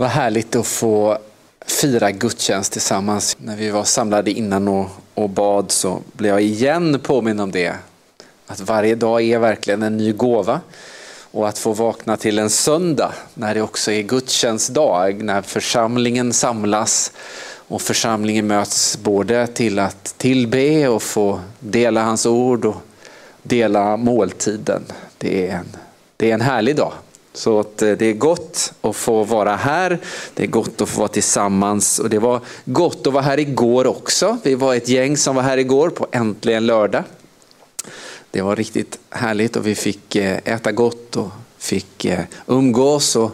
Vad härligt att få fira gudstjänst tillsammans. När vi var samlade innan och, och bad så blev jag igen påminn om det. Att varje dag är verkligen en ny gåva. Och att få vakna till en söndag när det också är gudstjänstdag, när församlingen samlas och församlingen möts både till att tillbe och få dela hans ord och dela måltiden. Det är en, det är en härlig dag. Så att eh, det är gott att få vara här, det är gott att få vara tillsammans och det var gott att vara här igår också. Vi var ett gäng som var här igår på Äntligen lördag. Det var riktigt härligt och vi fick eh, äta gott och fick eh, umgås och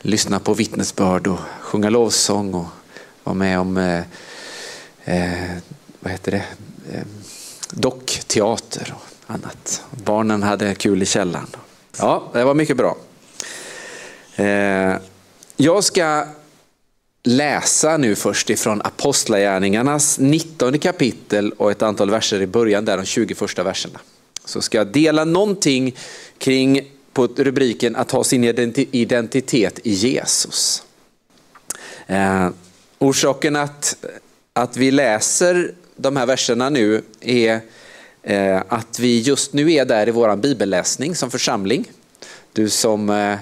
lyssna på vittnesbörd och sjunga lovsång och vara med om eh, vad heter det? dockteater och annat. Barnen hade kul i källaren. Ja, det var mycket bra. Eh, jag ska läsa nu först ifrån Apostlagärningarnas 19 kapitel och ett antal verser i början, där de 20 första verserna. Så ska jag dela någonting kring på rubriken att ha sin identitet i Jesus. Eh, orsaken att, att vi läser de här verserna nu är eh, att vi just nu är där i vår bibelläsning som församling. Du som Eh,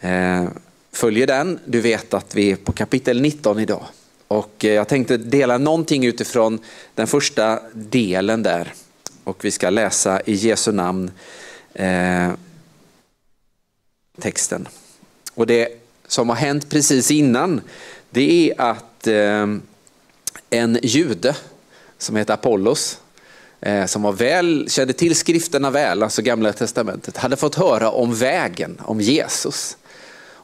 Eh, följer den, du vet att vi är på kapitel 19 idag. Och eh, jag tänkte dela någonting utifrån den första delen där. Och vi ska läsa i Jesu namn eh, texten. Och det som har hänt precis innan, det är att eh, en jude som heter Apollos, eh, som var väl, kände till skrifterna väl, alltså gamla testamentet, hade fått höra om vägen, om Jesus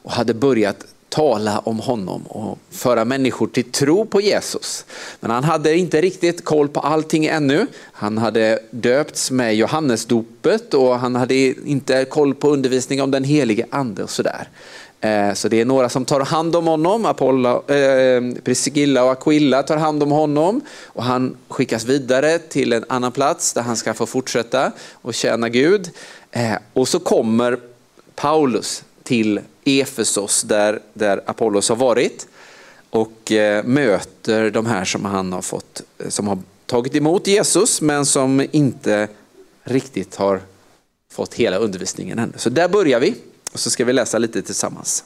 och hade börjat tala om honom och föra människor till tro på Jesus. Men han hade inte riktigt koll på allting ännu. Han hade döpts med Johannesdopet och han hade inte koll på undervisning om den helige ande och sådär. Eh, så det är några som tar hand om honom, Apollo, eh, Priscilla och Aquilla tar hand om honom och han skickas vidare till en annan plats där han ska få fortsätta och tjäna Gud. Eh, och så kommer Paulus till Efesos där, där Apollos har varit och eh, möter de här som han har fått, eh, som har tagit emot Jesus men som inte riktigt har fått hela undervisningen ännu. Så där börjar vi och så ska vi läsa lite tillsammans.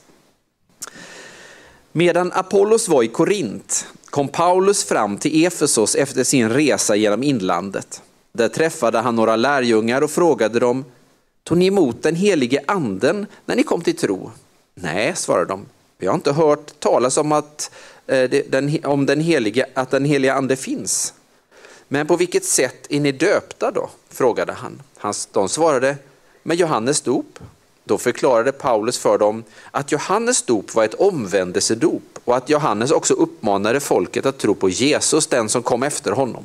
Medan Apollos var i Korint kom Paulus fram till Efesos efter sin resa genom inlandet. Där träffade han några lärjungar och frågade dem, tog ni emot den helige anden när ni kom till tro? Nej, svarade de, vi har inte hört talas om att, eh, den, om den helige, att den heliga ande finns. Men på vilket sätt är ni döpta då? frågade han. De svarade, med Johannes dop. Då förklarade Paulus för dem att Johannes dop var ett omvändelsedop och att Johannes också uppmanade folket att tro på Jesus, den som kom efter honom.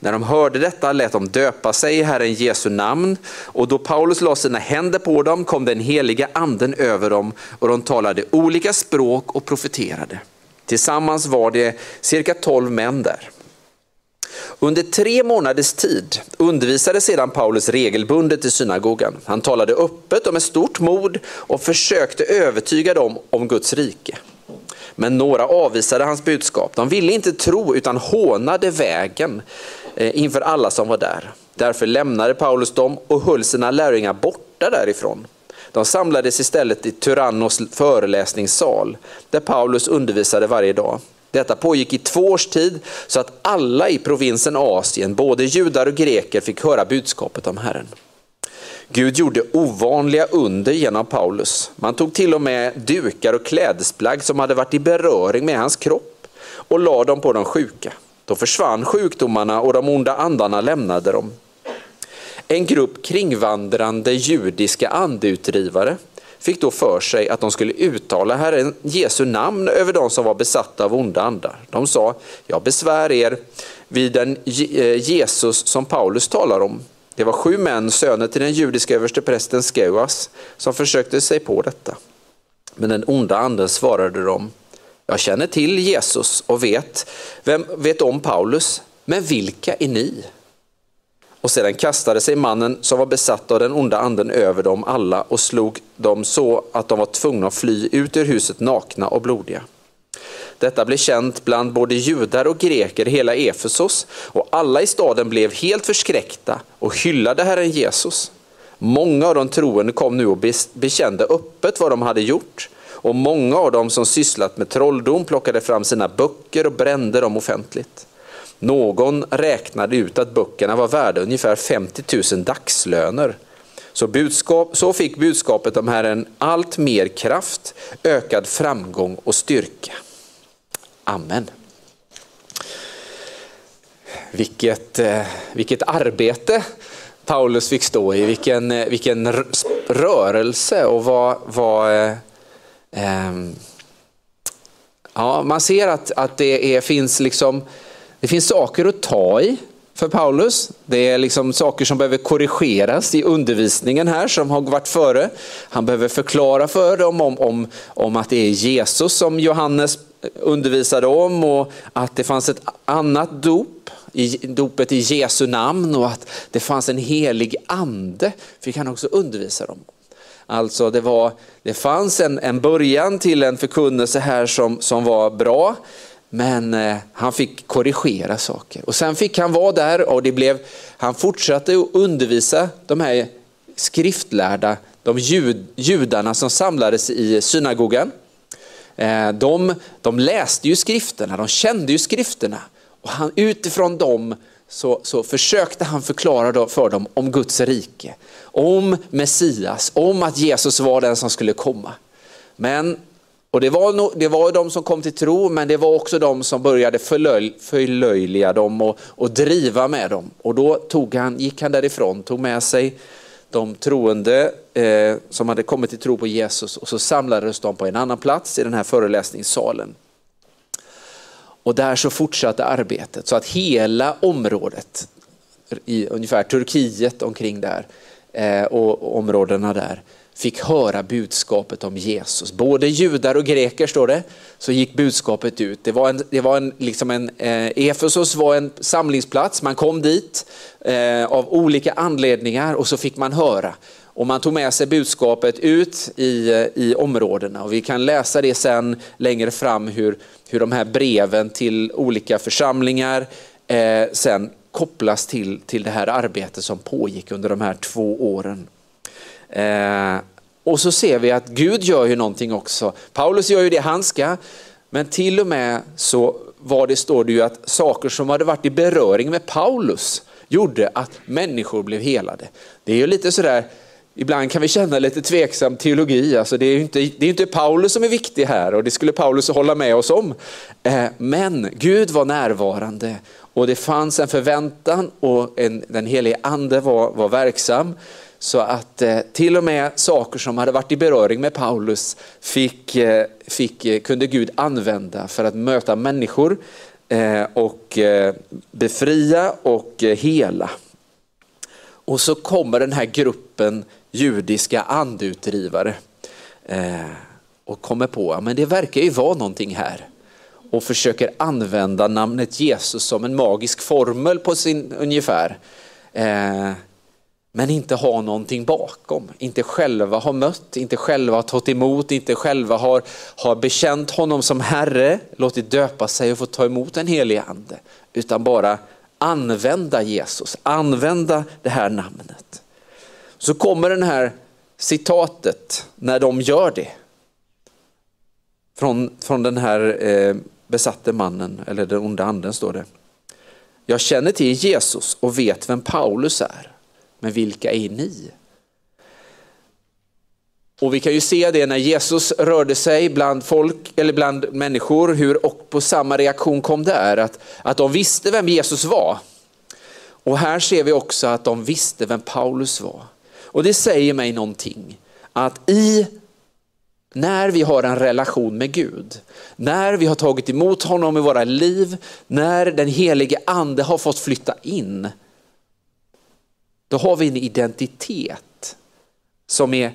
När de hörde detta lät de döpa sig i Herren Jesu namn och då Paulus la sina händer på dem kom den heliga anden över dem och de talade olika språk och profeterade. Tillsammans var det cirka tolv män där. Under tre månaders tid undervisade sedan Paulus regelbundet i synagogan. Han talade öppet och med stort mod och försökte övertyga dem om Guds rike. Men några avvisade hans budskap. De ville inte tro utan hånade vägen eh, inför alla som var där. Därför lämnade Paulus dem och höll sina lärjungar borta därifrån. De samlades istället i Tyrannos föreläsningssal där Paulus undervisade varje dag. Detta pågick i två års tid så att alla i provinsen Asien, både judar och greker, fick höra budskapet om Herren. Gud gjorde ovanliga under genom Paulus. Man tog till och med dukar och klädesplagg som hade varit i beröring med hans kropp och lade dem på de sjuka. Då försvann sjukdomarna och de onda andarna lämnade dem. En grupp kringvandrande judiska andeutdrivare fick då för sig att de skulle uttala Herren Jesu namn över de som var besatta av onda andar. De sa, jag besvär er vid den eh, Jesus som Paulus talar om. Det var sju män, söner till den judiska översteprästen Skeuas, som försökte sig på detta. Men den onda anden svarade dem, jag känner till Jesus och vet, vem vet om Paulus, men vilka är ni? Och sedan kastade sig mannen som var besatt av den onda anden över dem alla och slog dem så att de var tvungna att fly ut ur huset nakna och blodiga. Detta blev känt bland både judar och greker i hela Efesos och alla i staden blev helt förskräckta och hyllade Herren Jesus. Många av de troende kom nu och bekände öppet vad de hade gjort och många av dem som sysslat med trolldom plockade fram sina böcker och brände dem offentligt. Någon räknade ut att böckerna var värda ungefär 50 000 dagslöner. Så, budskap, så fick budskapet om Herren allt mer kraft, ökad framgång och styrka. Amen. Vilket, eh, vilket arbete Paulus fick stå i, vilken, eh, vilken rörelse och vad, vad eh, ehm, ja, man ser att, att det är, finns liksom det finns saker att ta i för Paulus. Det är liksom saker som behöver korrigeras i undervisningen här som har varit före. Han behöver förklara för dem om, om, om att det är Jesus som Johannes undervisade om och att det fanns ett annat dop, dopet i Jesu namn och att det fanns en helig ande, fick han också undervisa dem. Alltså det, var, det fanns en, en början till en förkunnelse här som, som var bra, men eh, han fick korrigera saker. Och sen fick han vara där och det blev, han fortsatte att undervisa de här skriftlärda, de jud, judarna som samlades i synagogan. Eh, de, de läste ju skrifterna, de kände ju skrifterna. Och han, utifrån dem så, så försökte han förklara för dem om Guds rike, om Messias, om att Jesus var den som skulle komma. Men och det var, no, det var de som kom till tro, men det var också de som började förlöj, förlöjliga dem och, och driva med dem. Och då tog han, gick han därifrån, tog med sig de troende eh, som hade kommit till tro på Jesus och så samlades de på en annan plats i den här föreläsningssalen. Och där så fortsatte arbetet så att hela området, i ungefär Turkiet omkring där eh, och områdena där, fick höra budskapet om Jesus. Både judar och greker står det, så gick budskapet ut. Det var en, det var en, liksom en, eh, Efesos var en samlingsplats, man kom dit eh, av olika anledningar och så fick man höra. Och man tog med sig budskapet ut i, eh, i områdena och vi kan läsa det sen längre fram hur, hur de här breven till olika församlingar eh, sen kopplas till, till det här arbetet som pågick under de här två åren. Eh, och så ser vi att Gud gör ju någonting också. Paulus gör ju det han ska, men till och med så var det, står det ju att saker som hade varit i beröring med Paulus gjorde att människor blev helade. Det är ju lite sådär, ibland kan vi känna lite tveksam teologi. Alltså det är ju inte, det är inte Paulus som är viktig här och det skulle Paulus hålla med oss om. Eh, men Gud var närvarande och det fanns en förväntan och en, den helige ande var, var verksam. Så att eh, till och med saker som hade varit i beröring med Paulus fick, eh, fick, eh, kunde Gud använda för att möta människor eh, och befria och hela. Och så kommer den här gruppen judiska andutdrivare eh, och kommer på att det verkar ju vara någonting här och försöker använda namnet Jesus som en magisk formel på sin ungefär eh, men inte ha någonting bakom. Inte själva har mött, inte själva har tagit emot, inte själva har, har bekänt honom som Herre, låtit döpa sig och få ta emot en helig ande. Utan bara använda Jesus, använda det här namnet. Så kommer den här citatet när de gör det. Från, från den här eh, besatte mannen, eller den onda anden står det. Jag känner till Jesus och vet vem Paulus är men vilka är ni? Och vi kan ju se det när Jesus rörde sig bland folk eller bland människor, hur och på samma reaktion kom där, att, att de visste vem Jesus var. Och här ser vi också att de visste vem Paulus var. Och det säger mig någonting, att i när vi har en relation med Gud, när vi har tagit emot honom i våra liv, när den helige ande har fått flytta in, då har vi en identitet som är,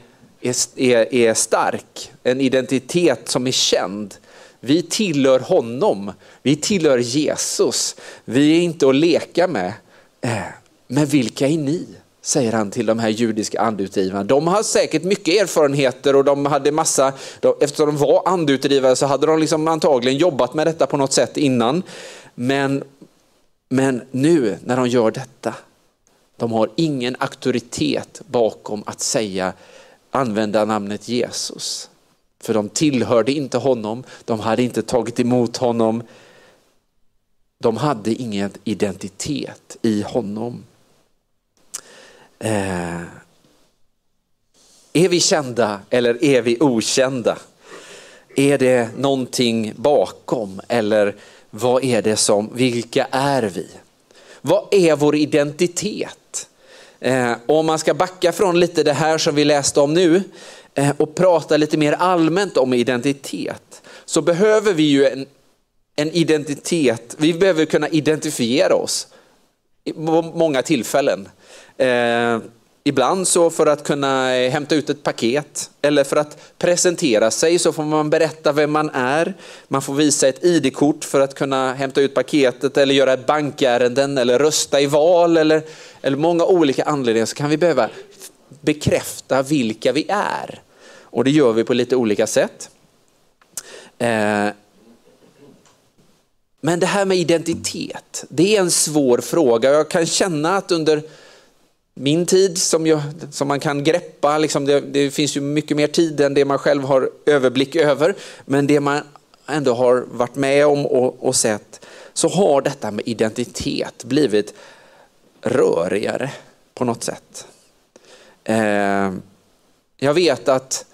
är, är stark, en identitet som är känd. Vi tillhör honom, vi tillhör Jesus, vi är inte att leka med. Eh, men vilka är ni? Säger han till de här judiska andutgivarna. De har säkert mycket erfarenheter och de hade massa, eftersom de var andutgivare så hade de liksom antagligen jobbat med detta på något sätt innan. Men, men nu när de gör detta, de har ingen auktoritet bakom att säga, använda namnet Jesus. För de tillhörde inte honom, de hade inte tagit emot honom. De hade ingen identitet i honom. Eh, är vi kända eller är vi okända? Är det någonting bakom eller vad är det som, vilka är vi? Vad är vår identitet? Eh, om man ska backa från lite det här som vi läste om nu eh, och prata lite mer allmänt om identitet så behöver vi ju en, en identitet, vi behöver kunna identifiera oss många tillfällen. Eh, ibland så för att kunna hämta ut ett paket eller för att presentera sig så får man berätta vem man är. Man får visa ett ID-kort för att kunna hämta ut paketet eller göra bankärenden eller rösta i val eller, eller många olika anledningar så kan vi behöva bekräfta vilka vi är. Och det gör vi på lite olika sätt. Eh, men det här med identitet, det är en svår fråga. Jag kan känna att under min tid som, jag, som man kan greppa, liksom det, det, finns ju mycket mer tid än det man själv har överblick över, men det man ändå har varit med om och, och sett, så har detta med identitet blivit rörigare på något sätt. Eh, jag vet att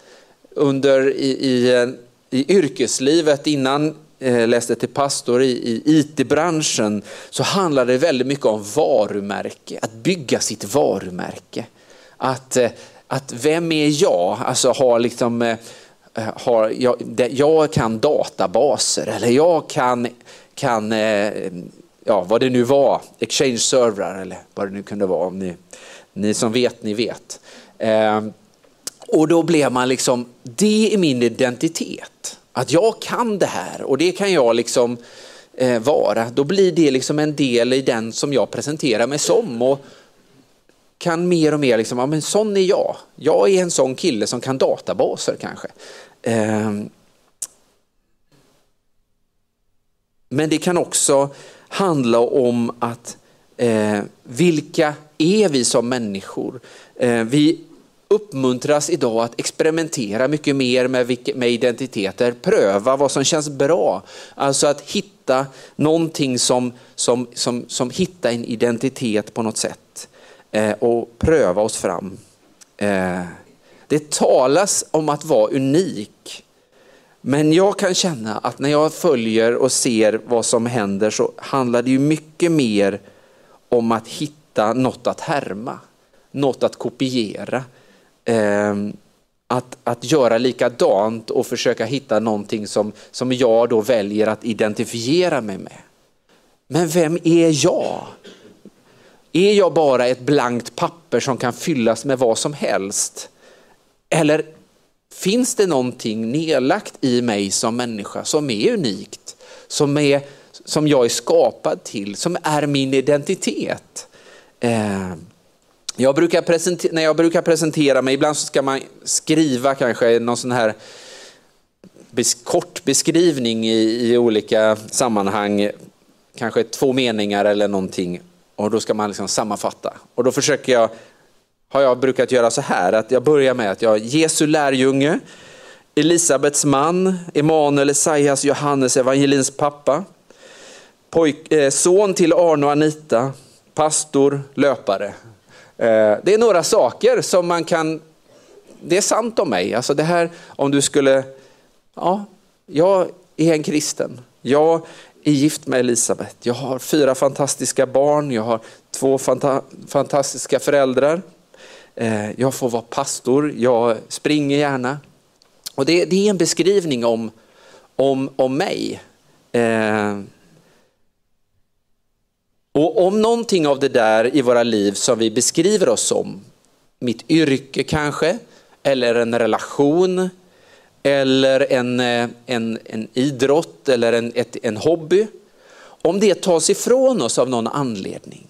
under i, i, i yrkeslivet innan Eh, läste till pastor i, i IT-branschen så handlar det väldigt mycket om varumärke, att bygga sitt varumärke. Att, eh, att vem är jag? Alltså har liksom, eh, har, jag, jag kan databaser eller jag kan, kan ja, vad det nu var, exchange-servrar eller vad det nu kunde vara. Om ni, ni som vet, ni vet. Och då blev man liksom, det är min identitet. Att jag kan det här och det kan jag liksom eh, vara. Då blir det liksom en del i den som jag presenterar mig som. Och kan mer och mer, liksom, ja men sån är jag. Jag är en sån kille som kan databaser kanske. Eh, men det kan också handla om att eh, vilka är vi som människor? Eh, vi uppmuntras idag att experimentera mycket mer med, med identiteter, pröva vad som känns bra. Alltså att hitta någonting som, som, som, som hittar en identitet på något sätt eh, och pröva oss fram. Eh, det talas om att vara unik. Men jag kan känna att när jag följer och ser vad som händer så handlar det ju mycket mer om att hitta något att härma, något att kopiera eh, att, att göra likadant och försöka hitta någonting som, som jag då väljer att identifiera mig med. Men vem är jag? Är jag bara ett blankt papper som kan fyllas med vad som helst? Eller finns det någonting nedlagt i mig som människa som är unikt, som, är, som jag är skapad till, som är min identitet? Eh, jag brukar när jag brukar presentera mig, ibland så ska man skriva kanske någon sån här kort beskrivning i, i, olika sammanhang, kanske två meningar eller någonting och då ska man liksom sammanfatta. Och då försöker jag, har jag brukat göra så här att jag börjar med att jag Jesu lärjunge, Elisabets man, Emanuel, Esaias, Johannes, evangelins pappa, pojk, eh, son till Arno och Anita, pastor, löpare. Eh, det är några saker som man kan, det är sant om mig. Alltså det här om du skulle, ja, jag är en kristen. Jag är gift med Elisabet. Jag har fyra fantastiska barn. Jag har två fanta fantastiska föräldrar. Eh, jag får vara pastor. Jag springer gärna. Och det, det är en beskrivning om, om, om mig. Eh, och om någonting av det där i våra liv som vi beskriver oss som, mitt yrke kanske, eller en relation, eller en, eh, en, en idrott eller en, ett, en hobby. Om det tas ifrån oss av någon anledning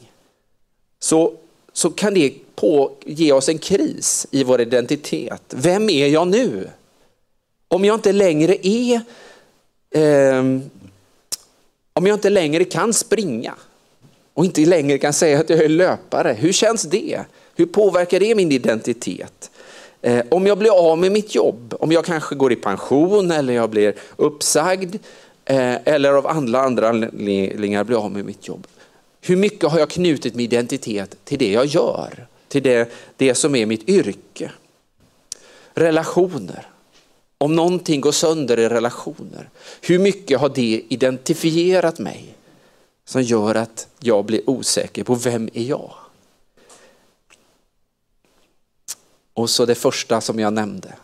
så, så kan det på, ge oss en kris i vår identitet. Vem är jag nu? Om jag inte längre är, eh, om jag inte längre kan springa och inte längre kan säga att jag är löpare, hur känns det? Hur påverkar det min identitet? Eh, om jag blir av med mitt jobb, om jag kanske går i pension eller jag blir uppsagd eh, eller av andra, andra anledningar blir av med mitt jobb. Hur mycket har jag knutit min identitet till det jag gör? Till det, det som är mitt yrke? Relationer. Om någonting går sönder i relationer, hur mycket har det identifierat mig som gör att jag blir osäker på vem är jag? Och så det första som jag nämnde,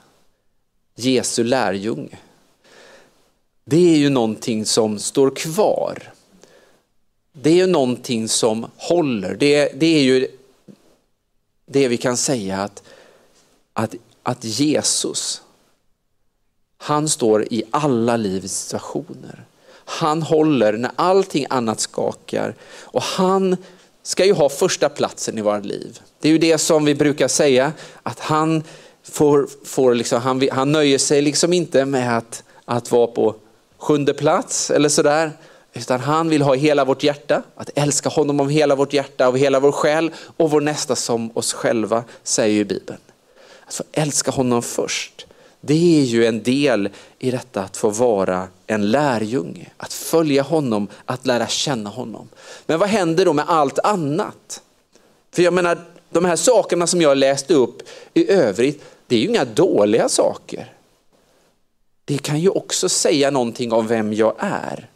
Jesu lärjunge. Det är ju någonting som står kvar. Det är ju någonting som håller. Det, det är ju det vi kan säga att, att, att Jesus, han står i alla livets situationer. Han håller när allting annat skakar och han ska ju ha första platsen i våra liv. Det är ju det som vi brukar säga, att han, får, får liksom, han, han nöjer sig liksom inte med att, att vara på sjunde plats eller sådär, utan han vill ha hela vårt hjärta, att älska honom av hela vårt hjärta, av hela vår själ och vår nästa som oss själva, säger ju Bibeln. Att få älska honom först. Det är ju en del i detta att få vara en lärjunge, att följa honom, att lära känna honom. Men vad händer då med allt annat? För jag menar, de här sakerna som jag läste upp i övrigt, det är ju inga dåliga saker. Det kan ju också säga någonting om vem jag är.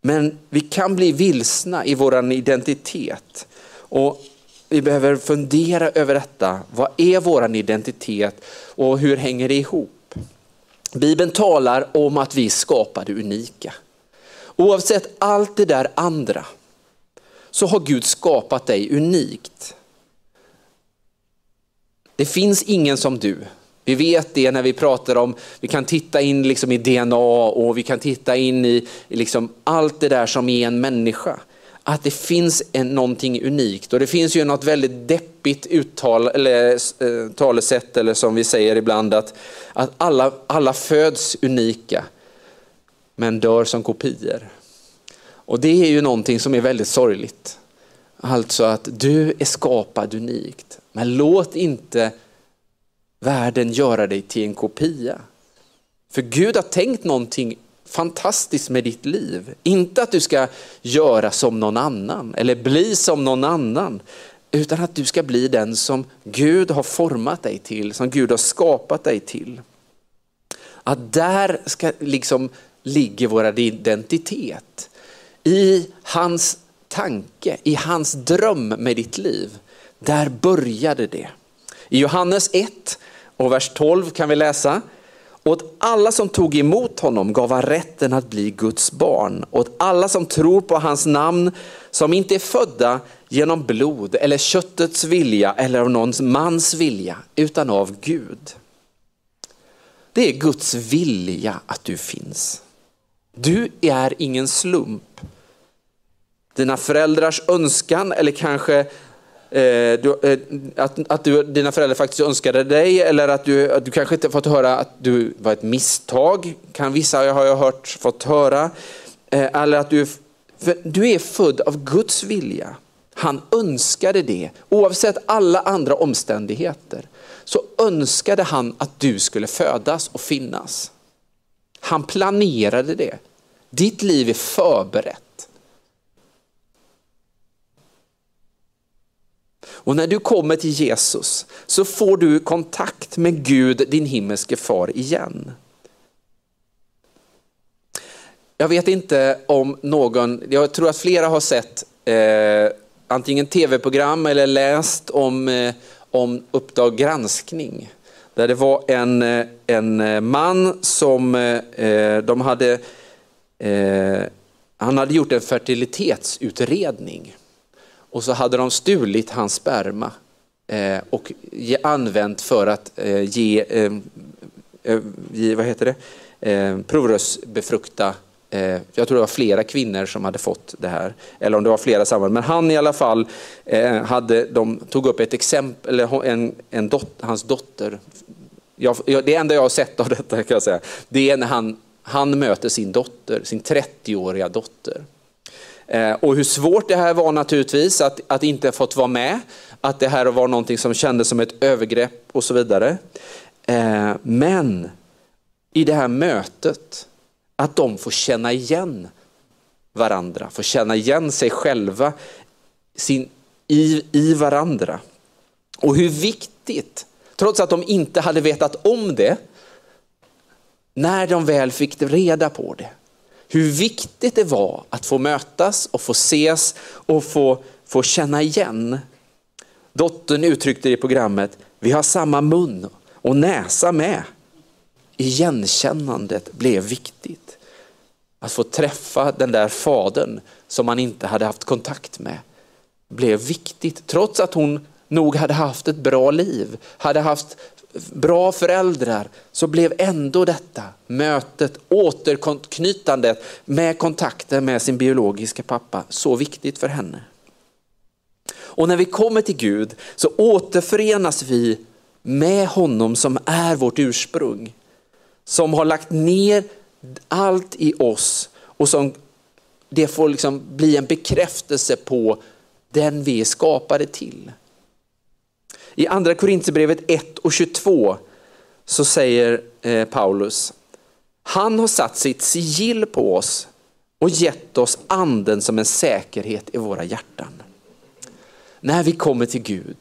Men vi kan bli vilsna i vår identitet. Och vi behöver fundera över detta. Vad är vår identitet och hur hänger det ihop? Bibeln talar om att vi är skapade unika. Oavsett allt det där andra så har Gud skapat dig unikt. Det finns ingen som du. Vi vet det när vi pratar om, vi kan titta in liksom i DNA och vi kan titta in i, i liksom allt det där som är en människa att det finns en, någonting unikt och det finns ju något väldigt deppigt uttal, eller, eh, talesätt eller som vi säger ibland att, att alla, alla föds unika men dör som kopior. Och det är ju någonting som är väldigt sorgligt. Alltså att du är skapad unikt, men låt inte världen göra dig till en kopia. För Gud har tänkt någonting fantastiskt med ditt liv. Inte att du ska göra som någon annan eller bli som någon annan. Utan att du ska bli den som Gud har format dig till, som Gud har skapat dig till. Att där ska liksom ligger vår identitet. I hans tanke, i hans dröm med ditt liv. Där började det. I Johannes 1 och vers 12 kan vi läsa, åt alla som tog emot honom gav han rätten att bli Guds barn. Åt alla som tror på hans namn, som inte är födda genom blod eller köttets vilja eller av någons mans vilja, utan av Gud. Det är Guds vilja att du finns. Du är ingen slump. Dina föräldrars önskan eller kanske Eh, du, eh, att, att du, dina föräldrar faktiskt önskade dig eller att du, att du kanske inte fått höra att du var ett misstag, kan vissa har jag hört fått höra. Eh, eller att du, du är född av Guds vilja. Han önskade det, oavsett alla andra omständigheter. Så önskade han att du skulle födas och finnas. Han planerade det. Ditt liv är förberett. Och när du kommer till Jesus så får du kontakt med Gud, din himmelske far igen. Jag vet inte om någon, jag tror att flera har sett eh, antingen tv-program eller läst om, eh, om Uppdrag granskning. Där det var en, eh, en eh, man som eh, eh, de hade, eh, han hade gjort en fertilitetsutredning. Och så hade de stulit hans sperma eh, och använt för att eh, ge, eh, eh ge vad heter det, eh, provrörsbefrukta eh, jag tror det var flera kvinnor som hade fått det här, eller om det var flera samman. Men han i alla fall, hade, de tog upp ett exempel, eller en, en dot, hans dotter. Jag, det enda jag har sett av detta kan jag säga, det är när han, han möter sin dotter, sin 30-åriga dotter. Eh, och hur svårt det här var naturligtvis, att, att inte ha fått vara med, att det här var någonting som kändes som ett övergrepp och så vidare. Eh, men i det här mötet, att de får känna igen varandra, får känna igen sig själva sin, i, i varandra. Och hur viktigt, trots att de inte hade vetat om det, när de väl fick reda på det, hur viktigt det var att få mötas och få ses och få, få känna igen. Dottern uttryckte det i programmet, vi har samma mun och näsa med. Igenkännandet blev viktigt. Att få träffa den där fadern som man inte hade haft kontakt med blev viktigt. Trots att hon nog hade haft ett bra liv, hade haft bra föräldrar, så blev ändå detta mötet, återknytandet med kontakten med sin biologiska pappa så viktigt för henne. Och när vi kommer till Gud så återförenas vi med honom som är vårt ursprung. Som har lagt ner allt i oss och som det får liksom bli en bekräftelse på den vi är skapade till. I andra Korintierbrevet 1 och 22 så säger eh, Paulus, han har satt sitt sigill på oss och gett oss anden som en säkerhet i våra hjärtan. När vi kommer till Gud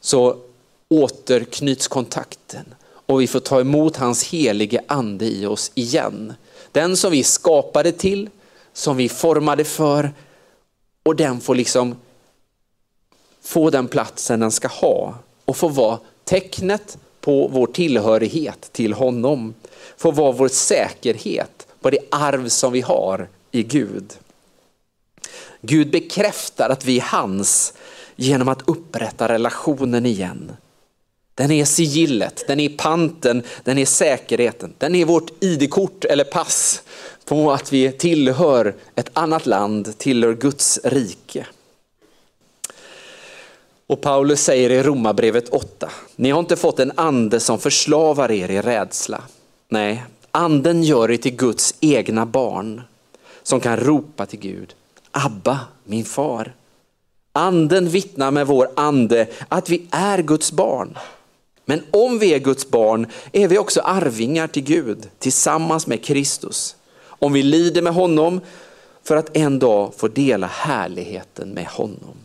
så återknyts kontakten och vi får ta emot hans helige ande i oss igen. Den som vi skapade till, som vi formade för och den får liksom få den platsen den ska ha och få vara tecknet på vår tillhörighet till honom. Få vara vår säkerhet på det arv som vi har i Gud. Gud bekräftar att vi är hans genom att upprätta relationen igen. Den är sigillet, den är panten, den är säkerheten, den är vårt ID-kort eller pass på att vi tillhör ett annat land, tillhör Guds rike. Och Paulus säger i Romarbrevet 8, ni har inte fått en ande som förslavar er i rädsla. Nej, anden gör er till Guds egna barn som kan ropa till Gud, Abba, min far. Anden vittnar med vår ande att vi är Guds barn. Men om vi är Guds barn är vi också arvingar till Gud tillsammans med Kristus. Om vi lider med honom för att en dag få dela härligheten med honom.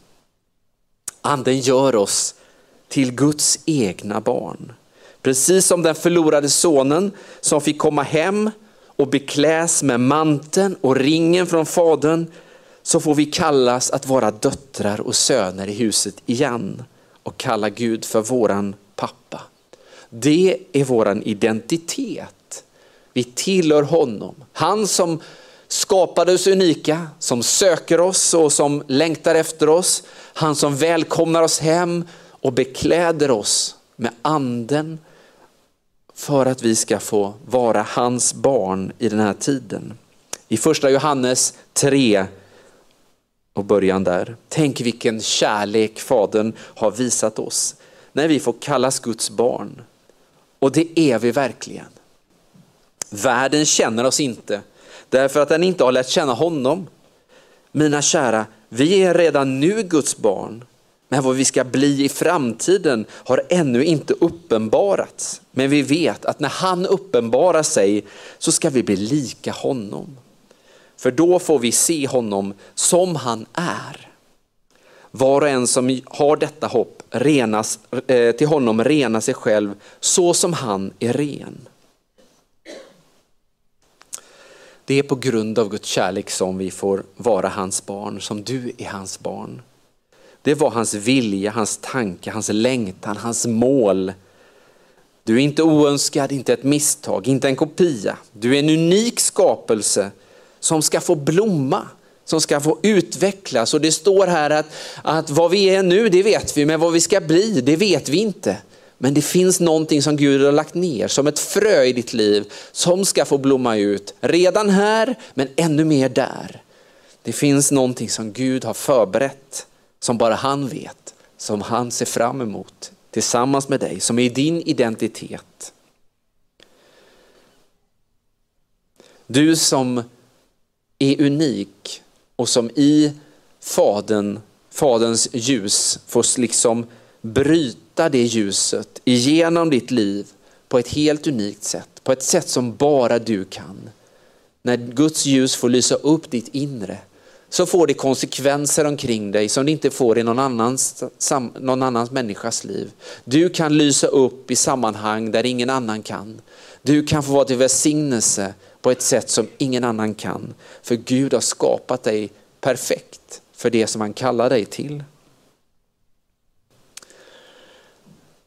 Anden gör oss till Guds egna barn. Precis som den förlorade sonen som fick komma hem och bekläs med manteln och ringen från fadern så får vi kallas att vara döttrar och söner i huset igen och kalla Gud för våran pappa. Det är våran identitet. Vi tillhör honom. Han som skapade oss unika, som söker oss och som längtar efter oss. Han som välkomnar oss hem och bekläder oss med anden för att vi ska få vara hans barn i den här tiden. I första Johannes 3 och början där. Tänk vilken kärlek Fadern har visat oss när vi får kallas Guds barn. Och det är vi verkligen. Världen känner oss inte därför att den inte har lärt känna honom. Mina kära, vi är redan nu Guds barn, men vad vi ska bli i framtiden har ännu inte uppenbarats. Men vi vet att när han uppenbarar sig så ska vi bli lika honom. För då får vi se honom som han är. Var och en som har detta hopp renas, eh, till honom rena sig själv så som han är ren. Det är på grund av Guds kärlek som vi får vara hans barn, som du är hans barn. Det var hans vilja, hans tanke, hans längtan, hans mål. Du är inte oönskad, inte ett misstag, inte en kopia. Du är en unik skapelse som ska få blomma, som ska få utvecklas. Och det står här att, att vad vi är nu, det vet vi, men vad vi ska bli, det vet vi inte. Men det finns någonting som Gud har lagt ner som ett frö i ditt liv som ska få blomma ut. Redan här, men ännu mer där. Det finns någonting som Gud har förberett, som bara han vet, som han ser fram emot tillsammans med dig, som är din identitet. Du som är unik och som i Fadern, Faderns ljus får liksom bryta det ljuset igenom ditt liv på ett helt unikt sätt, på ett sätt som bara du kan. När Guds ljus får lysa upp ditt inre så får det konsekvenser omkring dig som det inte får i någon annans, någon annans människas liv. Du kan lysa upp i sammanhang där ingen annan kan. Du kan få vara till välsignelse på ett sätt som ingen annan kan. För Gud har skapat dig perfekt för det som han kallar dig till.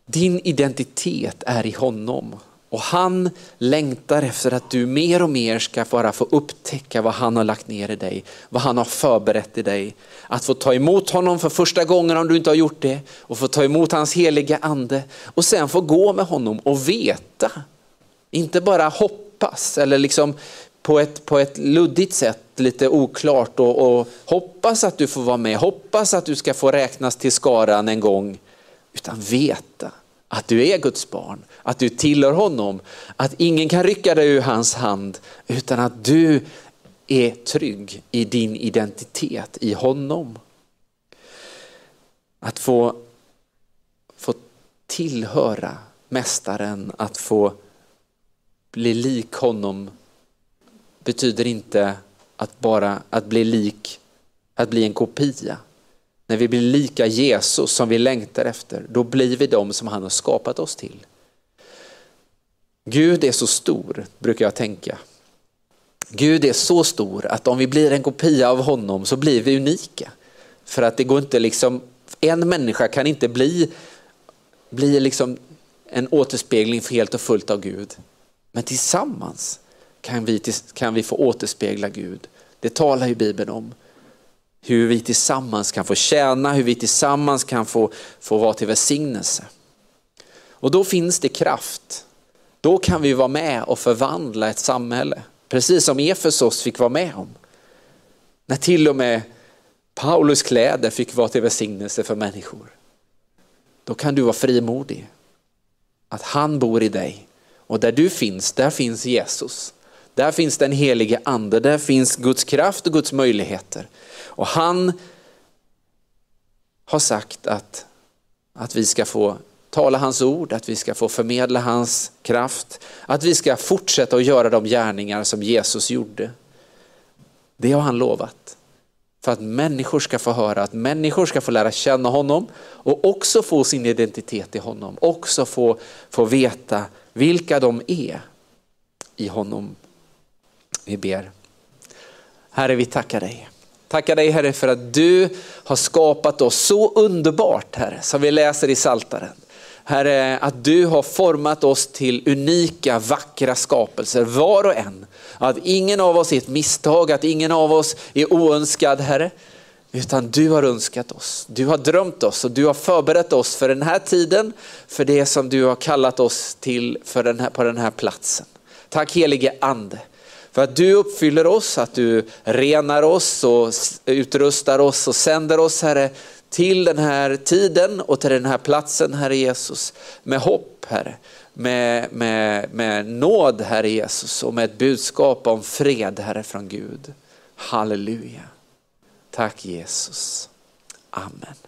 Din identitet är i honom och han längtar efter att du mer och mer ska bara få upptäcka vad han har lagt ner i dig, vad han har förberett i dig. Att få ta emot honom för första gången om du inte har gjort det och få ta emot hans heliga ande och sen få gå med honom och veta, inte bara hoppas eller liksom på ett, på ett luddigt sätt, lite oklart och, och hoppas att du får vara med, hoppas att du ska få räknas till skaran en gång, utan veta att du är Guds barn, att du tillhör honom, att ingen kan rycka dig ur hans hand, utan att du är trygg i din identitet i honom. Att få, få tillhöra Mästaren, att få bli lik honom betyder inte att bara att bli lik, att bli en kopia. När vi blir lika Jesus som vi längtar efter, då blir vi de som han har skapat oss till. Gud är så stor, brukar jag tänka. Gud är så stor att om vi blir en kopia av honom så blir vi unika. För att det går inte liksom, en människa kan inte bli, bli liksom en återspegling för helt och fullt av Gud. Men tillsammans kan vi, kan vi få återspegla Gud. Det talar ju Bibeln om. Hur vi tillsammans kan få tjäna, hur vi tillsammans kan få, få vara till välsignelse. Och då finns det kraft. Då kan vi vara med och förvandla ett samhälle. Precis som Efesos fick vara med om. När till och med Paulus kläder fick vara till välsignelse för människor. Då kan du vara frimodig. Att han bor i dig. Och där du finns, där finns Jesus. Där finns den helige ande, där finns Guds kraft och Guds möjligheter. Och han har sagt att, att vi ska få tala hans ord, att vi ska få förmedla hans kraft, att vi ska fortsätta att göra de gärningar som Jesus gjorde. Det har han lovat. För att människor ska få höra, att människor ska få lära känna honom och också få sin identitet i honom. Också få, få veta vilka de är i honom. Vi ber. Herre, vi tackar dig. Tackar dig Herre för att du har skapat oss så underbart Herre, som vi läser i Saltaren. Herre, att du har format oss till unika, vackra skapelser, var och en. Att ingen av oss är ett misstag, att ingen av oss är oönskad Herre. Utan du har önskat oss, du har drömt oss och du har förberett oss för den här tiden, för det som du har kallat oss till för den här, på den här platsen. Tack helige Ande för att du uppfyller oss, att du renar oss och utrustar oss och sänder oss Herre till den här tiden och till den här platsen Herre Jesus med hopp Herre. Med, med, med nåd Herre Jesus och med ett budskap om fred Herre från Gud. Halleluja. Tack Jesus. Amen.